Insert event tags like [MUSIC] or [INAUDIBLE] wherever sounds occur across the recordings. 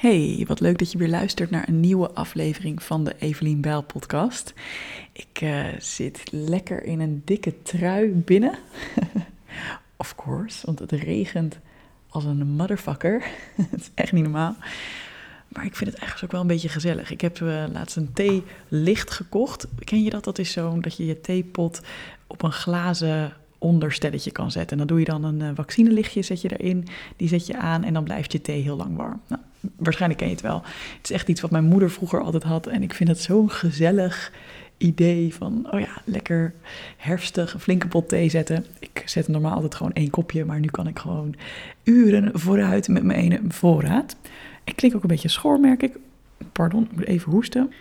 Hey, wat leuk dat je weer luistert naar een nieuwe aflevering van de Evelien Bijl podcast. Ik uh, zit lekker in een dikke trui binnen. [LAUGHS] of course, want het regent als een motherfucker. [LAUGHS] Het is echt niet normaal. Maar ik vind het eigenlijk ook wel een beetje gezellig. Ik heb uh, laatst een theelicht gekocht. Ken je dat? Dat is zo dat je je theepot op een glazen onderstelletje kan zetten. En dan doe je dan een uh, vaccinelichtje, zet je erin, die zet je aan en dan blijft je thee heel lang warm. Nou, waarschijnlijk ken je het wel. Het is echt iets wat mijn moeder vroeger altijd had en ik vind het zo'n gezellig idee van, oh ja, lekker herfstig, een flinke pot thee zetten. Ik zet normaal altijd gewoon één kopje, maar nu kan ik gewoon uren vooruit met mijn ene voorraad. Ik klink ook een beetje schor, merk ik. Pardon, ik moet even hoesten.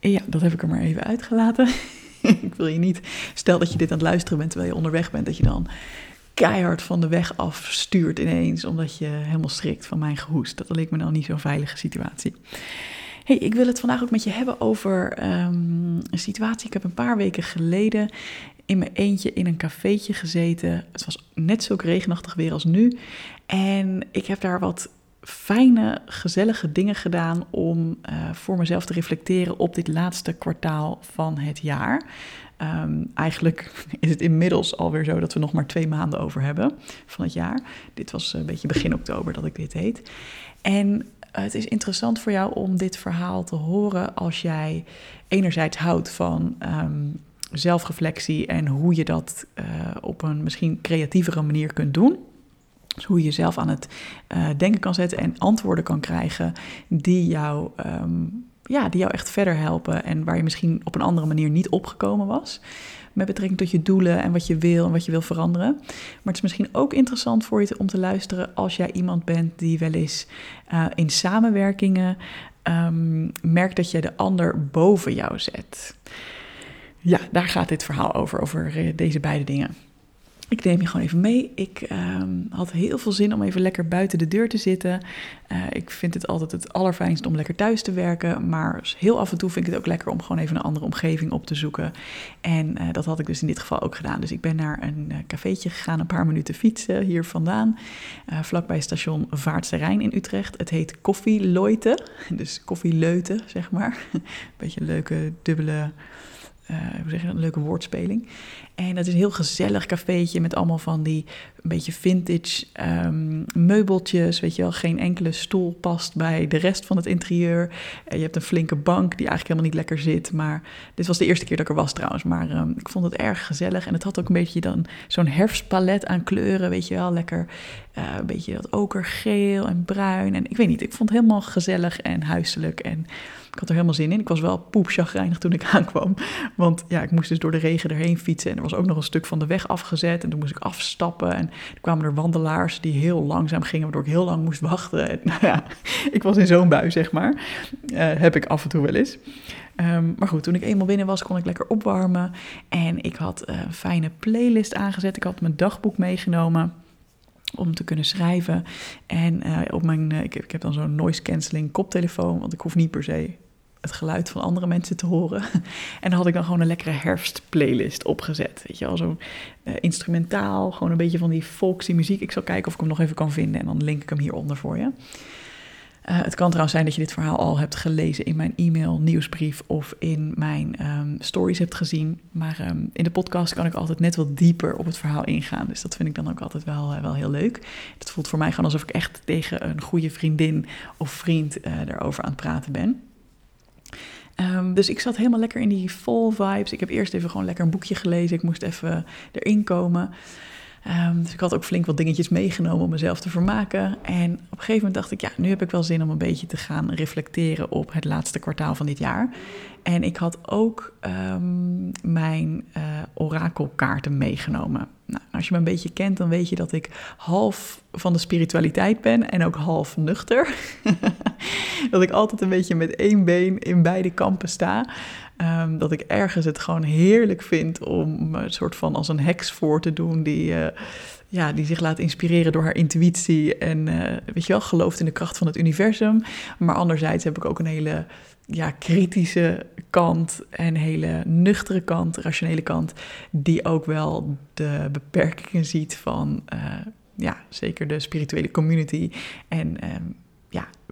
Ja, dat heb ik er maar even uitgelaten. [LAUGHS] ik wil je niet, stel dat je dit aan het luisteren bent terwijl je onderweg bent, dat je dan keihard van de weg afstuurt ineens, omdat je helemaal schrikt van mijn gehoest. Dat leek me nou niet zo'n veilige situatie. Hey, ik wil het vandaag ook met je hebben over um, een situatie. Ik heb een paar weken geleden in mijn eentje in een cafeetje gezeten. Het was net zo regenachtig weer als nu. En ik heb daar wat fijne, gezellige dingen gedaan om uh, voor mezelf te reflecteren op dit laatste kwartaal van het jaar. Um, eigenlijk is het inmiddels alweer zo dat we nog maar twee maanden over hebben van het jaar. Dit was een beetje begin oktober dat ik dit heet. En het is interessant voor jou om dit verhaal te horen als jij enerzijds houdt van um, zelfreflectie en hoe je dat uh, op een misschien creatievere manier kunt doen. Dus hoe je jezelf aan het uh, denken kan zetten en antwoorden kan krijgen die jou, um, ja, die jou echt verder helpen en waar je misschien op een andere manier niet opgekomen was. Met betrekking tot je doelen en wat je wil en wat je wil veranderen. Maar het is misschien ook interessant voor je om te luisteren als jij iemand bent die wel eens uh, in samenwerkingen um, merkt dat je de ander boven jou zet. Ja, daar gaat dit verhaal over, over uh, deze beide dingen. Ik neem je gewoon even mee. Ik um, had heel veel zin om even lekker buiten de deur te zitten. Uh, ik vind het altijd het allerfijnst om lekker thuis te werken. Maar heel af en toe vind ik het ook lekker om gewoon even een andere omgeving op te zoeken. En uh, dat had ik dus in dit geval ook gedaan. Dus ik ben naar een uh, cafeetje gegaan, een paar minuten fietsen hier vandaan. vlakbij station Vaartse Rijn in Utrecht. Het heet Koffie Leute. [LAUGHS] Dus koffie Leuten, zeg maar. [LAUGHS] Beetje leuke dubbele uh, hoe zeg je dat, een leuke woordspeling. En dat is een heel gezellig cafeetje met allemaal van die een beetje vintage um, meubeltjes. Weet je wel, geen enkele stoel past bij de rest van het interieur. Uh, je hebt een flinke bank die eigenlijk helemaal niet lekker zit. Maar dit was de eerste keer dat ik er was trouwens. Maar um, ik vond het erg gezellig. En het had ook een beetje dan zo'n herfstpalet aan kleuren. Weet je wel, lekker uh, een beetje dat okergeel en bruin. En ik weet niet, ik vond het helemaal gezellig en huiselijk. En ik had er helemaal zin in. Ik was wel poepchagrijnig toen ik [LAUGHS] aankwam. Want ja, ik moest dus door de regen erheen fietsen. En er was ook nog een stuk van de weg afgezet. En toen moest ik afstappen. En er kwamen er wandelaars die heel langzaam gingen, waardoor ik heel lang moest wachten. En, nou ja, [LAUGHS] ik was in zo'n bui, zeg maar. Uh, heb ik af en toe wel eens. Um, maar goed, toen ik eenmaal binnen was, kon ik lekker opwarmen. En ik had een fijne playlist aangezet. Ik had mijn dagboek meegenomen om te kunnen schrijven. En uh, op mijn, ik, heb, ik heb dan zo'n noise cancelling koptelefoon, want ik hoef niet per se het geluid van andere mensen te horen. [LAUGHS] En dan had ik dan gewoon een lekkere herfstplaylist opgezet. Weet je wel, zo uh, instrumentaal, gewoon een beetje van die folksy muziek. Ik zal kijken of ik hem nog even kan vinden en dan link ik hem hieronder voor je. Uh, het kan trouwens zijn dat je dit verhaal al hebt gelezen in mijn e-mail, nieuwsbrief of in mijn um, stories hebt gezien. Maar um, in de podcast kan ik altijd net wat dieper op het verhaal ingaan. Dus dat vind ik dan ook altijd wel, uh, wel heel leuk. Het voelt voor mij gewoon alsof ik echt tegen een goede vriendin of vriend daarover aan het praten ben. Um, dus ik zat helemaal lekker in die vol vibes. Ik heb eerst even gewoon lekker een boekje gelezen. Ik moest even erin komen. Um, dus ik had ook flink wat dingetjes meegenomen om mezelf te vermaken. En op een gegeven moment dacht ik, ja, nu heb ik wel zin om een beetje te gaan reflecteren op het laatste kwartaal van dit jaar. En ik had ook um, mijn uh, orakelkaarten meegenomen. Nou, als je me een beetje kent, dan weet je dat ik half van de spiritualiteit ben en ook half nuchter. [LAUGHS] dat ik altijd een beetje met één been in beide kampen sta. Um, dat ik ergens het gewoon heerlijk vind om een soort van als een heks voor te doen die, uh, ja, die zich laat inspireren door haar intuïtie en uh, weet je wel, gelooft in de kracht van het universum. Maar anderzijds heb ik ook een hele ja, kritische kant en hele nuchtere kant, rationele kant, die ook wel de beperkingen ziet van uh, ja, zeker de spirituele community. En ja,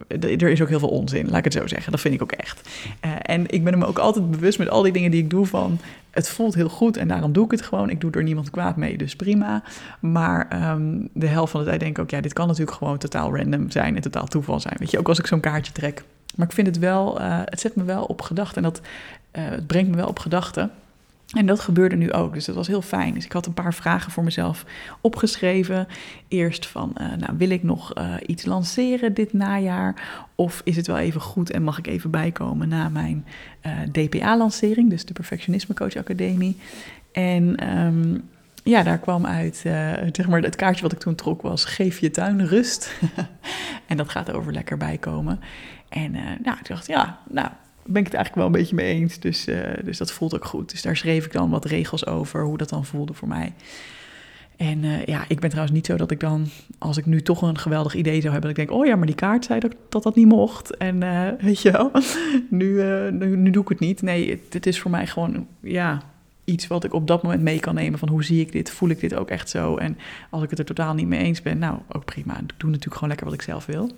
er is ook heel veel onzin, laat ik het zo zeggen. Dat vind ik ook echt. Uh, en ik ben me ook altijd bewust met al die dingen die ik doe van... het voelt heel goed en daarom doe ik het gewoon. Ik doe er niemand kwaad mee, dus prima. Maar um, de helft van de tijd denk ik ook... ja, dit kan natuurlijk gewoon totaal random zijn en totaal toeval zijn. Weet je, ook als ik zo'n kaartje trek. Maar ik vind het wel, uh, het zet me wel op gedachten en dat, uh, het brengt me wel op gedachten... En dat gebeurde nu ook, dus dat was heel fijn. Dus ik had een paar vragen voor mezelf opgeschreven. Eerst van, uh, nou, wil ik nog uh, iets lanceren dit najaar? Of is het wel even goed en mag ik even bijkomen na mijn uh, DPA-lancering, dus de Perfectionisme Coach Academie? En um, ja, daar kwam uit, zeg maar, het kaartje wat ik toen trok was, geef je tuin rust. [LAUGHS] en dat gaat over lekker bijkomen. En nou, ik dacht, ja, nou, ben ik het eigenlijk wel een beetje mee eens. Dus, uh, dus dat voelt ook goed. Dus daar schreef ik dan wat regels over, hoe dat dan voelde voor mij. En uh, ja, ik ben trouwens niet zo dat ik dan, als ik nu toch een geweldig idee zou hebben, dat ik denk, oh ja, maar die kaart zei dat dat, niet mocht. En uh, [LAUGHS] weet je wel, [LAUGHS] nu, nu, doe ik het niet. Nee, het, het, is voor mij gewoon, ja, iets wat ik op dat moment mee kan nemen van hoe zie ik dit, voel ik dit ook echt zo. En als ik het er totaal niet mee eens ben, nou, ook prima. Ik doe natuurlijk gewoon lekker wat ik zelf wil.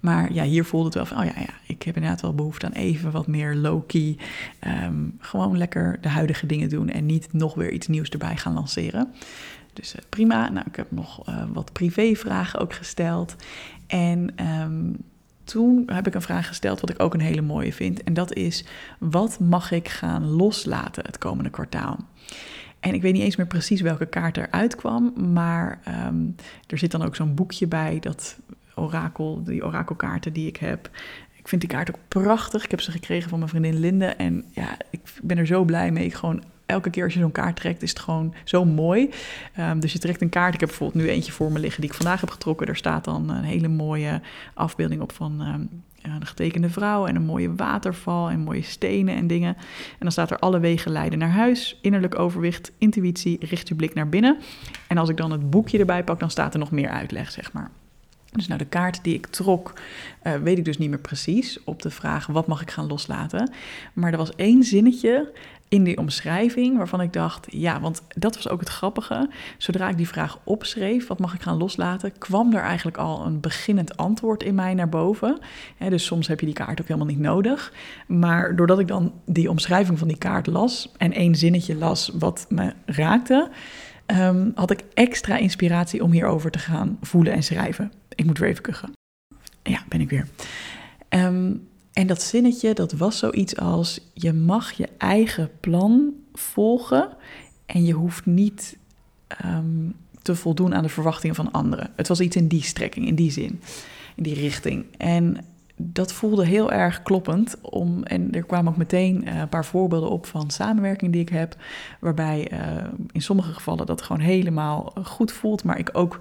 Maar ja, hier voelde het wel van, oh ja, ja, ik heb inderdaad wel behoefte aan even wat meer low-key. Um, gewoon lekker de huidige dingen doen en niet nog weer iets nieuws erbij gaan lanceren. Dus uh, prima. Nou, ik heb nog uh, wat privévragen ook gesteld. En um, toen heb ik een vraag gesteld wat ik ook een hele mooie vind. En dat is, wat mag ik gaan loslaten het komende kwartaal? En ik weet niet eens meer precies welke kaart eruit kwam, maar um, er zit dan ook zo'n boekje bij dat orakel, die orakelkaarten die ik heb. Ik vind die kaart ook prachtig. Ik heb ze gekregen van mijn vriendin Linde. En ja, ik ben er zo blij mee. Ik gewoon elke keer als je zo'n kaart trekt, is het gewoon zo mooi. Um, dus je trekt een kaart. Ik heb bijvoorbeeld nu eentje voor me liggen die ik vandaag heb getrokken. Daar staat dan een hele mooie afbeelding op van um, een getekende vrouw en een mooie waterval en mooie stenen en dingen. En dan staat er alle wegen leiden naar huis, innerlijk overwicht, intuïtie, richt je blik naar binnen. En als ik dan het boekje erbij pak, dan staat er nog meer uitleg, zeg maar. Dus nou, de kaart die ik trok, uh, weet ik dus niet meer precies op de vraag wat mag ik gaan loslaten. Maar er was één zinnetje in die omschrijving waarvan ik dacht, ja, want dat was ook het grappige. Zodra ik die vraag opschreef, wat mag ik gaan loslaten, kwam er eigenlijk al een beginnend antwoord in mij naar boven. dus soms heb je die kaart ook helemaal niet nodig. Maar doordat ik dan die omschrijving van die kaart las en één zinnetje las wat me raakte, um, had ik extra inspiratie om hierover te gaan voelen en schrijven. Ik moet weer even kuchen. Ja, ben ik weer. Um, en dat zinnetje, dat was zoiets als: je mag je eigen plan volgen en je hoeft niet um, te voldoen aan de verwachtingen van anderen. Het was iets in die strekking, in die zin, in die richting. En dat voelde heel erg kloppend. Om, en er kwamen ook meteen uh, een paar voorbeelden op van samenwerking die ik heb. Waarbij uh, in sommige gevallen dat gewoon helemaal goed voelt. Maar ik ook,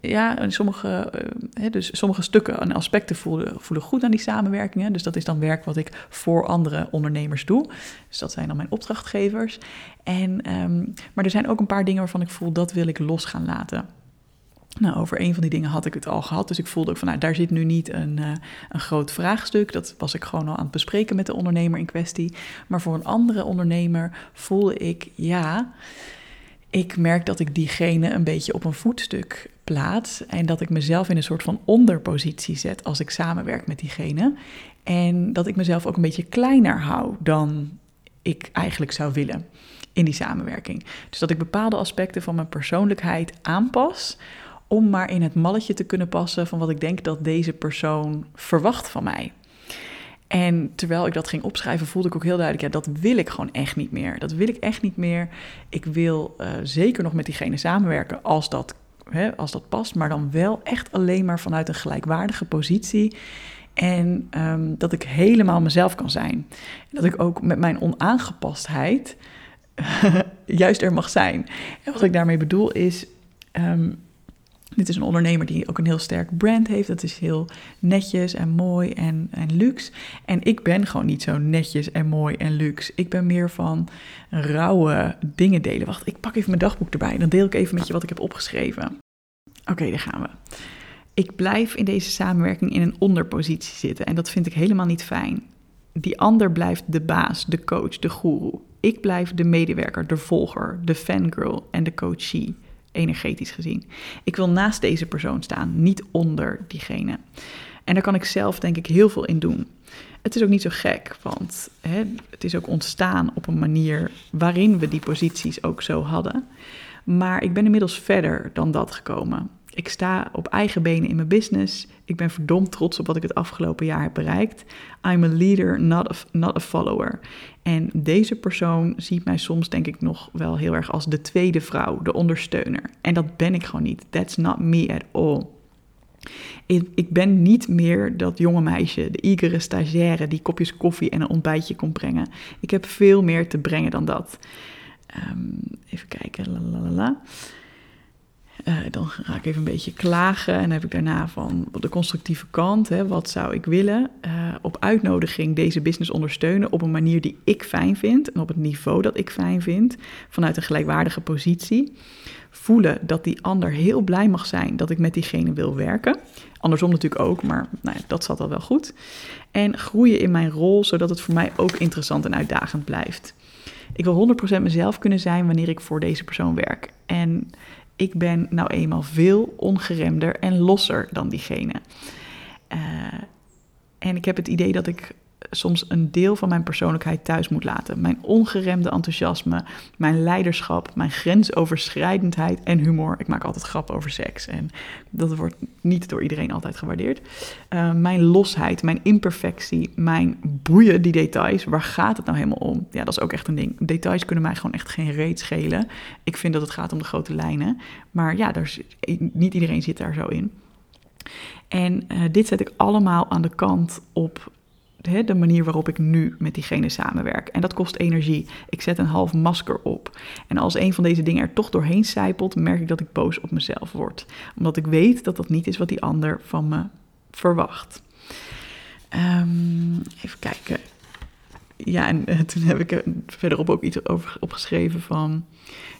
ja, in sommige, uh, dus sommige stukken en aspecten voelen, voelen goed aan die samenwerkingen. Dus dat is dan werk wat ik voor andere ondernemers doe. Dus dat zijn dan mijn opdrachtgevers. En, um, maar er zijn ook een paar dingen waarvan ik voel dat wil ik los gaan laten. Nou, over een van die dingen had ik het al gehad. Dus ik voelde ook van, nou, daar zit nu niet een, uh, een groot vraagstuk. Dat was ik gewoon al aan het bespreken met de ondernemer in kwestie. Maar voor een andere ondernemer voelde ik, ja, ik merk dat ik diegene een beetje op een voetstuk plaats. En dat ik mezelf in een soort van onderpositie zet als ik samenwerk met diegene. En dat ik mezelf ook een beetje kleiner hou dan ik eigenlijk zou willen in die samenwerking. Dus dat ik bepaalde aspecten van mijn persoonlijkheid aanpas om maar in het malletje te kunnen passen van wat ik denk dat deze persoon verwacht van mij. En terwijl ik dat ging opschrijven, voelde ik ook heel duidelijk, ja, dat wil ik gewoon echt niet meer. Dat wil ik echt niet meer. Ik wil uh, zeker nog met diegene samenwerken als dat, hè, als dat past, maar dan wel echt alleen maar vanuit een gelijkwaardige positie. En um, dat ik helemaal mezelf kan zijn. Dat ik ook met mijn onaangepastheid [LAUGHS] juist er mag zijn. En wat ik daarmee bedoel is. Um, dit is een ondernemer die ook een heel sterk brand heeft. Dat is heel netjes en mooi en, en luxe. En ik ben gewoon niet zo netjes en mooi en luxe. Ik ben meer van rauwe dingen delen. Wacht, ik pak even mijn dagboek erbij. Dan deel ik even met je wat ik heb opgeschreven. Oké, daar gaan we. Ik blijf in deze samenwerking in een onderpositie zitten. En dat vind ik helemaal niet fijn. Die ander blijft de baas, de coach, de guru. Ik blijf de medewerker, de volger, de fangirl en de coachie energetisch gezien. Ik wil naast deze persoon staan, niet onder diegene. En daar kan ik zelf denk ik heel veel in doen. Het is ook niet zo gek, want hè, het is ook ontstaan op een manier waarin we die posities ook zo hadden. Maar ik ben inmiddels verder dan dat gekomen. Ik sta op eigen benen in mijn business. Ik ben verdomd trots op wat ik het afgelopen jaar heb bereikt. I'm a leader, not a, not a follower. En deze persoon ziet mij soms, denk ik, nog wel heel erg als de tweede vrouw, de ondersteuner. En dat ben ik gewoon niet. That's not me at all. Ik ben niet meer dat jonge meisje, de igere stagiaire die kopjes koffie en een ontbijtje kon brengen. Ik heb veel meer te brengen dan dat. Um, even kijken. Lalalala. Uh, dan ga ik even een beetje klagen en heb ik daarna van de constructieve kant, hè, wat zou ik willen, uh, op uitnodiging deze business ondersteunen op een manier die ik fijn vind en op het niveau dat ik fijn vind, vanuit een gelijkwaardige positie. Voelen dat die ander heel blij mag zijn dat ik met diegene wil werken. Andersom natuurlijk ook, maar nou ja, dat zat al wel goed. En groeien in mijn rol, zodat het voor mij ook interessant en uitdagend blijft. Ik wil 100% mezelf kunnen zijn wanneer ik voor deze persoon werk. En ik ben nou eenmaal veel ongeremder en losser dan diegene. Uh, en ik heb het idee dat ik soms een deel van mijn persoonlijkheid thuis moet laten. Mijn ongeremde enthousiasme, mijn leiderschap, mijn grensoverschrijdendheid en humor. Ik maak altijd grappen over seks en dat wordt niet door iedereen altijd gewaardeerd. Uh, mijn losheid, mijn imperfectie, mijn boeien, die details. Waar gaat het nou helemaal om? Ja, dat is ook echt een ding. Details kunnen mij gewoon echt geen reet schelen. Ik vind dat het gaat om de grote lijnen. Maar ja, daar, niet iedereen zit daar zo in. En uh, dit zet ik allemaal aan de kant op de manier waarop ik nu met diegene samenwerk. En dat kost energie. Ik zet een half masker op. En als een van deze dingen er toch doorheen sijpelt, merk ik dat ik boos op mezelf word. Omdat ik weet dat dat niet is wat die ander van me verwacht. Um, even kijken. Ja, en uh, toen heb ik er verderop ook iets over opgeschreven van.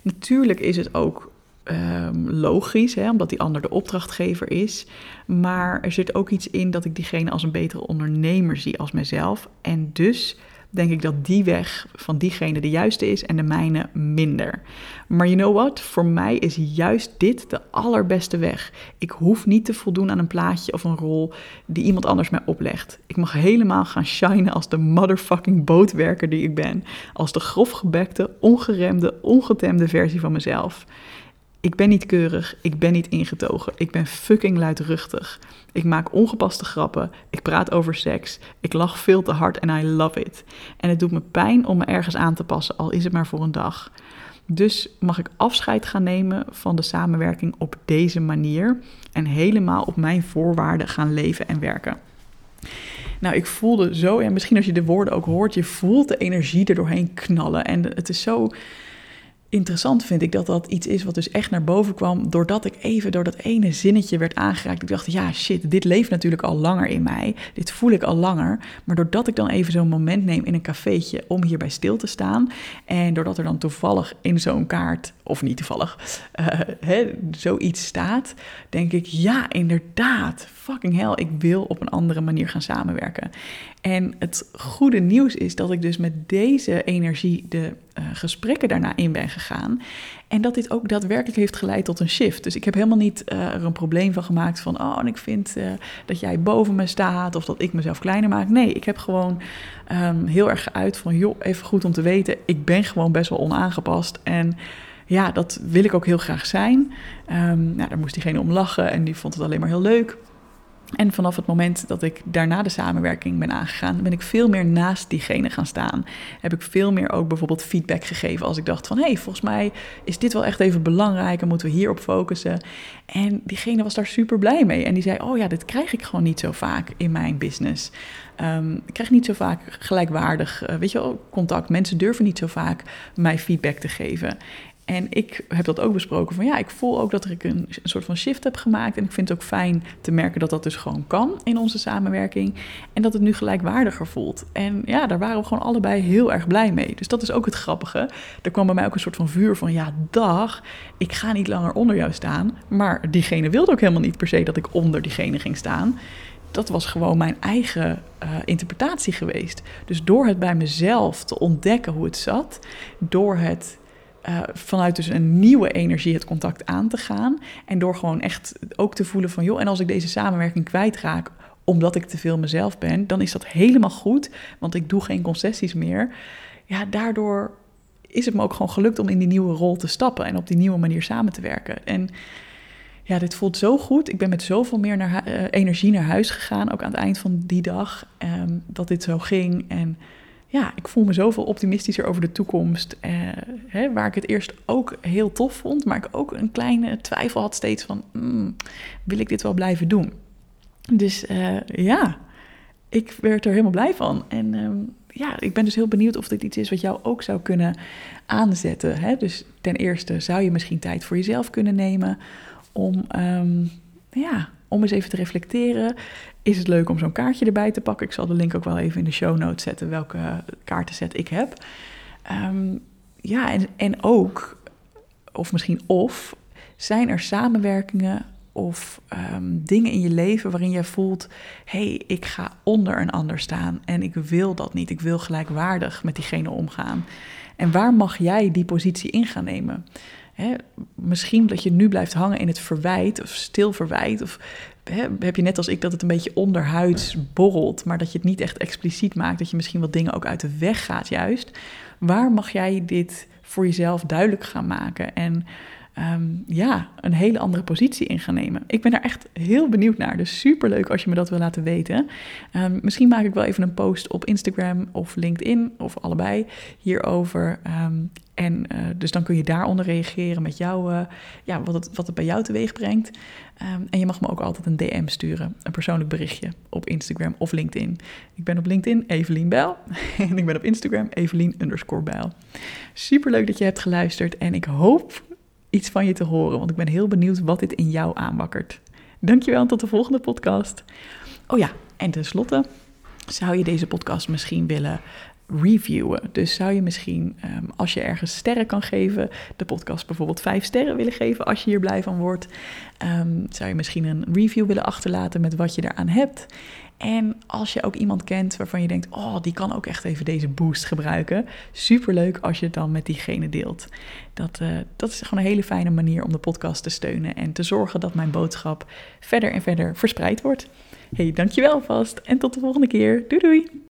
Natuurlijk is het ook um, logisch, hè, omdat die ander de opdrachtgever is. Maar er zit ook iets in dat ik diegene als een betere ondernemer zie als mezelf. En dus denk ik dat die weg van diegene de juiste is en de mijne minder. Maar you know what? Voor mij is juist dit de allerbeste weg. Ik hoef niet te voldoen aan een plaatje of een rol die iemand anders mij oplegt. Ik mag helemaal gaan shinen als de motherfucking bootwerker die ik ben. Als de grofgebekte, ongeremde, ongetemde versie van mezelf. Ik ben niet keurig, ik ben niet ingetogen, ik ben fucking luidruchtig. Ik maak ongepaste grappen, ik praat over seks, ik lach veel te hard en I love it. En het doet me pijn om me ergens aan te passen, al is het maar voor een dag. Dus mag ik afscheid gaan nemen van de samenwerking op deze manier en helemaal op mijn voorwaarden gaan leven en werken. Nou, ik voelde zo, en misschien als je de woorden ook hoort, je voelt de energie er doorheen knallen. En het is zo interessant vind ik dat dat iets is wat dus echt naar boven kwam doordat ik even door dat ene zinnetje werd aangeraakt. Ik dacht, ja shit, dit leeft natuurlijk al langer in mij. Dit voel ik al langer. Maar doordat ik dan even zo'n moment neem in een cafeetje om hierbij stil te staan. En doordat er dan toevallig in zo'n kaart, of niet toevallig, uh, [LAUGHS] hè, zoiets staat, denk ik, ja inderdaad, fucking hell, ik wil op een andere manier gaan samenwerken. En het goede nieuws is dat ik dus met deze energie de uh, gesprekken daarna in ben gegaan. En dat dit ook daadwerkelijk heeft geleid tot een shift. Dus ik heb helemaal niet uh, er een probleem van gemaakt van, oh, en ik vind uh, dat jij boven me staat of dat ik mezelf kleiner maak. Nee, ik heb gewoon um, heel erg geuit van, joh, even goed om te weten, ik ben gewoon best wel onaangepast en ja, dat wil ik ook heel graag zijn. Um, nou, daar moest diegene om lachen en die vond het alleen maar heel leuk. En vanaf het moment dat ik daarna de samenwerking ben aangegaan, ben ik veel meer naast diegene gaan staan. Heb ik veel meer ook bijvoorbeeld feedback gegeven als ik dacht van hé, hey, volgens mij is dit wel echt even belangrijk en moeten we hierop focussen. En diegene was daar super blij mee en die zei, oh ja, dit krijg ik gewoon niet zo vaak in mijn business. Um, ik krijg niet zo vaak gelijkwaardig, uh, weet je wel, contact. Mensen durven niet zo vaak mij feedback te geven. En ik heb dat ook besproken van ja, ik voel ook dat ik een, soort van shift heb gemaakt. En ik vind het ook fijn te merken dat dat dus gewoon kan in onze samenwerking. En dat het nu gelijkwaardiger voelt. En ja, daar waren we gewoon allebei heel erg blij mee. Dus dat is ook het grappige. Er kwam bij mij ook een soort van vuur van ja, dag, ik ga niet langer onder jou staan. Maar diegene wilde ook helemaal niet per se dat ik onder diegene ging staan dat was gewoon mijn eigen uh, interpretatie geweest. Dus door het bij mezelf te ontdekken hoe het zat, door het uh, vanuit dus een nieuwe energie het contact aan te gaan. En door gewoon echt ook te voelen van, joh, en als ik deze samenwerking kwijtraak omdat ik te veel mezelf ben, dan is dat helemaal goed, want ik doe geen concessies meer. Ja, daardoor is het me ook gewoon gelukt om in die nieuwe rol te stappen en op die nieuwe manier samen te werken. En ja, dit voelt zo goed. Ik ben met zoveel meer uh, energie naar huis gegaan, ook aan het eind van die dag, um, dat dit zo ging. En ja, ik voel me zoveel optimistischer over de toekomst. Uh, hè, waar ik het eerst ook heel tof vond, maar ik ook een kleine twijfel had steeds van, mm, wil ik dit wel blijven doen? Dus uh, ja, ik werd er helemaal blij van. En um, ja, ik ben dus heel benieuwd of dit iets is wat jou ook zou kunnen aanzetten. Hè? Dus ten eerste zou je misschien tijd voor jezelf kunnen nemen om, um, ja, om eens even te reflecteren. Is het leuk om zo'n kaartje erbij te pakken? Ik zal de link ook wel even in de show notes zetten welke kaartenset ik heb. Um, ja, en, en ook, of misschien of, zijn er samenwerkingen of um, dingen in je leven waarin je voelt: hé, hey, ik ga onder een ander staan en ik wil dat niet. Ik wil gelijkwaardig met diegene omgaan. En waar mag jij die positie in gaan nemen? Hè, misschien dat je nu blijft hangen in het verwijt of stil verwijt. Of hè, heb je net als ik dat het een beetje onderhuids borrelt, maar dat je het niet echt expliciet maakt. Dat je misschien wat dingen ook uit de weg gaat, juist. Waar mag jij dit voor jezelf duidelijk gaan maken? En um, ja, een hele andere positie in gaan nemen. Ik ben daar echt heel benieuwd naar. Dus super leuk als je me dat wil laten weten. Um, misschien maak ik wel even een post op Instagram of LinkedIn of allebei hierover. Um, en uh, dus dan kun je daaronder reageren met jou, uh, ja, wat, het, wat het bij jou teweeg brengt. Um, en je mag me ook altijd een DM sturen, een persoonlijk berichtje op Instagram of LinkedIn. Ik ben op LinkedIn Evelien Bijl [LAUGHS] en ik ben op Instagram Evelien underscore Bijl. Super leuk dat je hebt geluisterd en ik hoop iets van je te horen, want ik ben heel benieuwd wat dit in jou aanwakkert. Dankjewel en tot de volgende podcast. Oh ja, en tenslotte zou je deze podcast misschien willen reviewen. Dus zou je misschien, um, als je ergens sterren kan geven, de podcast bijvoorbeeld vijf sterren willen geven als je hier blij van wordt. Um, zou je misschien een review willen achterlaten met wat je eraan hebt. En als je ook iemand kent waarvan je denkt, oh, die kan ook echt even deze boost gebruiken. Superleuk als je het dan met diegene deelt. Dat, uh, dat is gewoon een hele fijne manier om de podcast te steunen en te zorgen dat mijn boodschap verder en verder verspreid wordt. Hey, dankjewel vast en tot de volgende keer. Doei doei!